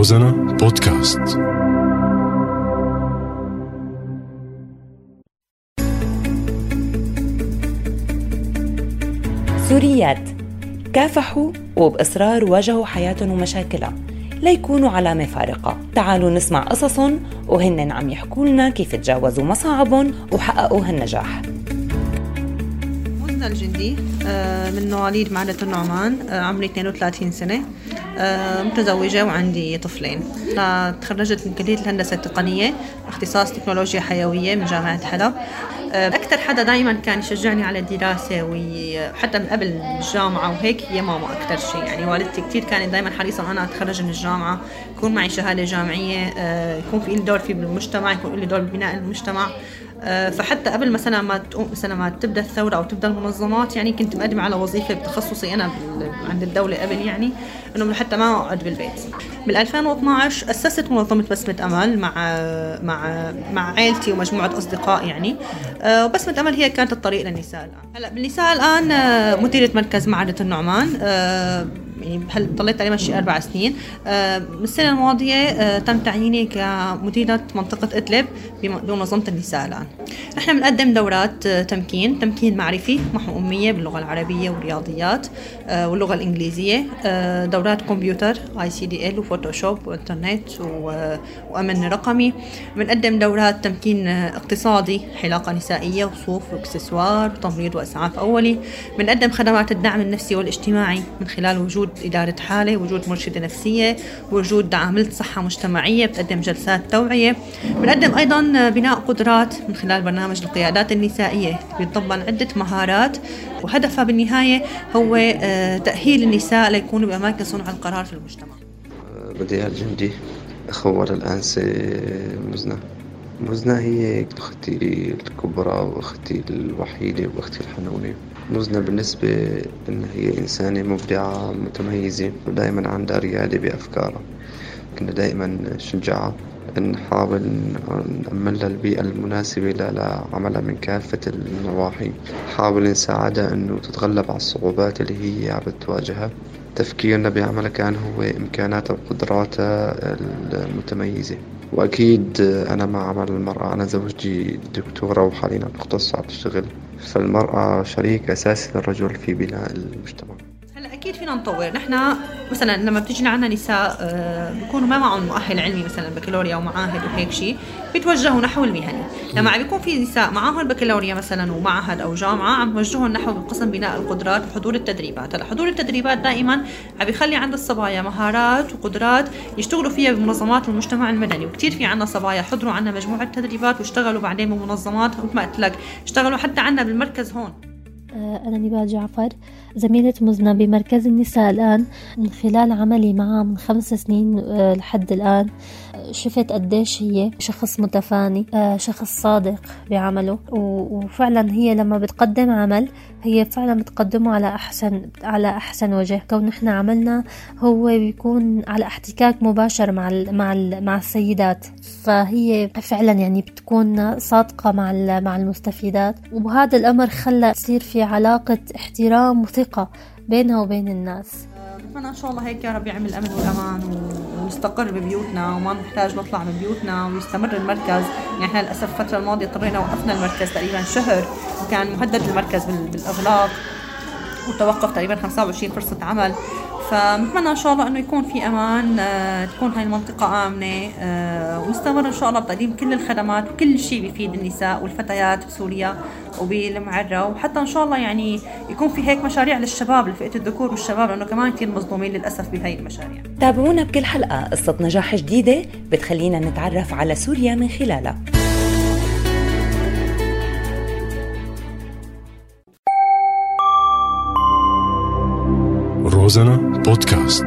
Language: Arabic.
روزانا بودكاست. سوريات. كافحوا وبإصرار واجهوا حياتهم ومشاكلها. ليكونوا علامة فارقة. تعالوا نسمع قصصهم وهن عم يحكوا لنا كيف تجاوزوا مصاعبهم وحققوا هالنجاح. منى الجندي آه، من مواليد معدة النعمان آه، عمري 32 سنة. متزوجة وعندي طفلين. تخرجت من كلية الهندسة التقنية اختصاص تكنولوجيا حيوية من جامعة حلب أكثر حدا دائما كان يشجعني على الدراسة وحتى من قبل الجامعة وهيك هي ماما أكثر شيء. يعني والدتي كثير كانت دائما حريصة أنا أتخرج من الجامعة يكون معي شهادة جامعية يكون في لي دور في بالمجتمع يكون لي دور ببناء المجتمع. آه، فحتى قبل مثلا ما تقوم مثلا ما تبدأ الثورة أو تبدأ المنظمات يعني كنت مقدمة على وظيفة بتخصصي أنا عند الدولة قبل يعني إنه حتى ما أقعد بالبيت. بال 2012 أسست منظمة بسمة أمل مع مع مع عائلتي ومجموعة أصدقاء يعني. آه، وبسمه امل هي كانت الطريق للنساء الآن. هلا بالنساء الآن آه، مديره مركز معرض النعمان يعني هل ضليت تقريبا شي أربع سنين؟ آه، السنة الماضية آه، تم تعييني كمديرة منطقة إدلب بمنظمة النساء الآن. إحنا بنقدم دورات آه، تمكين تمكين معرفي محو أمية باللغة العربية والرياضيات واللغة الإنجليزية دورات كمبيوتر ICDL وفوتوشوب وإنترنت وأمن رقمي. بنقدم دورات تمكين اقتصادي حلاقة نسائية وصوف وإكسسوار وتمريض وإسعاف أولي. بنقدم خدمات الدعم النفسي والاجتماعي من خلال وجود وجود إدارة حالة وجود مرشدة نفسية وجود عاملة صحة مجتمعية بتقدم جلسات توعية. بنقدم أيضا بناء قدرات من خلال برنامج القيادات النسائية بيتضمن عدة مهارات. وهدفها بالنهاية هو آه، تأهيل النساء ليكونوا بأماكن صنع القرار في المجتمع. بديع الجندي أخوة الأنسة مزنة. مزنة هي أختي الكبرى وأختي الوحيدة وأختي الحنونة. مزنة بالنسبة إن هي إنسانة مبدعة متميزة ودائما عندها ريادة بأفكارها. كنا دائما نشجعها نحاول نأمن لها البيئة المناسبة لعملها من كافة النواحي نحاول نساعدها إنه تتغلب على الصعوبات اللي هي عم بتواجهها تفكيرنا بعملها كان هو إمكاناتها وقدراتها المتميزة. وأكيد أنا مع عمل المرأة. أنا زوجتي دكتورة وحاليا بتختص على الشغل. فالمرأة شريك أساسي للرجل في بناء المجتمع. أكيد فينا نطور. نحن مثلا لما بتجي عنا نساء آه، بيكونوا ما معهم مؤهل علمي مثلا بكالوريا أو معاهد وهيك شيء بيتوجهوا نحو المهني. لما عم بيكون في نساء معاهم بكالوريا مثلا ومعهد أو جامعة عم توجههم نحو قسم بناء القدرات وحضور التدريبات. هلأ حضور التدريبات دائما عم بيخلي عند الصبايا مهارات وقدرات يشتغلوا فيها بمنظمات المجتمع المدني. وكثير في عنا صبايا حضروا عنا مجموعة تدريبات واشتغلوا بعدين بمنظمات مثل ما قلت لك اشتغلوا حتى عنا بالمركز هون. أنا نبال جعفر زميلة مزنة بمركز النساء الآن. من خلال عملي معها من خمس سنين آه، لحد الآن شفت قديش هي شخص متفاني آه، شخص صادق بعمله. وفعلا هي لما بتقدم عمل هي فعلا بتقدمه على أحسن على أحسن وجه. كون نحن عملنا هو بيكون على احتكاك مباشر مع مع مع السيدات. فهي فعلا يعني بتكون صادقة مع مع المستفيدات. وهذا الأمر خلى تصير في علاقة احترام وثقة بينها وبين الناس. بتمنى إن شاء الله هيك يا رب يعمل الامن والامان ونستقر ببيوتنا وما نحتاج نطلع من بيوتنا ويستمر المركز. يعني إحنا للأسف الفترة الماضية اضطرينا وقفنا المركز تقريبا شهر وكان مهدد المركز بالأغلاق وتوقف تقريبا 25 فرصة عمل. فنتمنى إن شاء الله إنه يكون في أمان آه، تكون هاي المنطقة آمنة آه، ونستمر إن شاء الله بتقديم كل الخدمات وكل شيء بيفيد النساء والفتيات بسوريا وبالمعرة. وحتى إن شاء الله يعني يكون في هيك مشاريع للشباب لفئة الذكور والشباب لأنه كمان كثير مظلومين للأسف بهي المشاريع. تابعونا بكل حلقة قصه نجاح جديدة بتخلينا نتعرف على سوريا من خلالها. روزانا بودكاست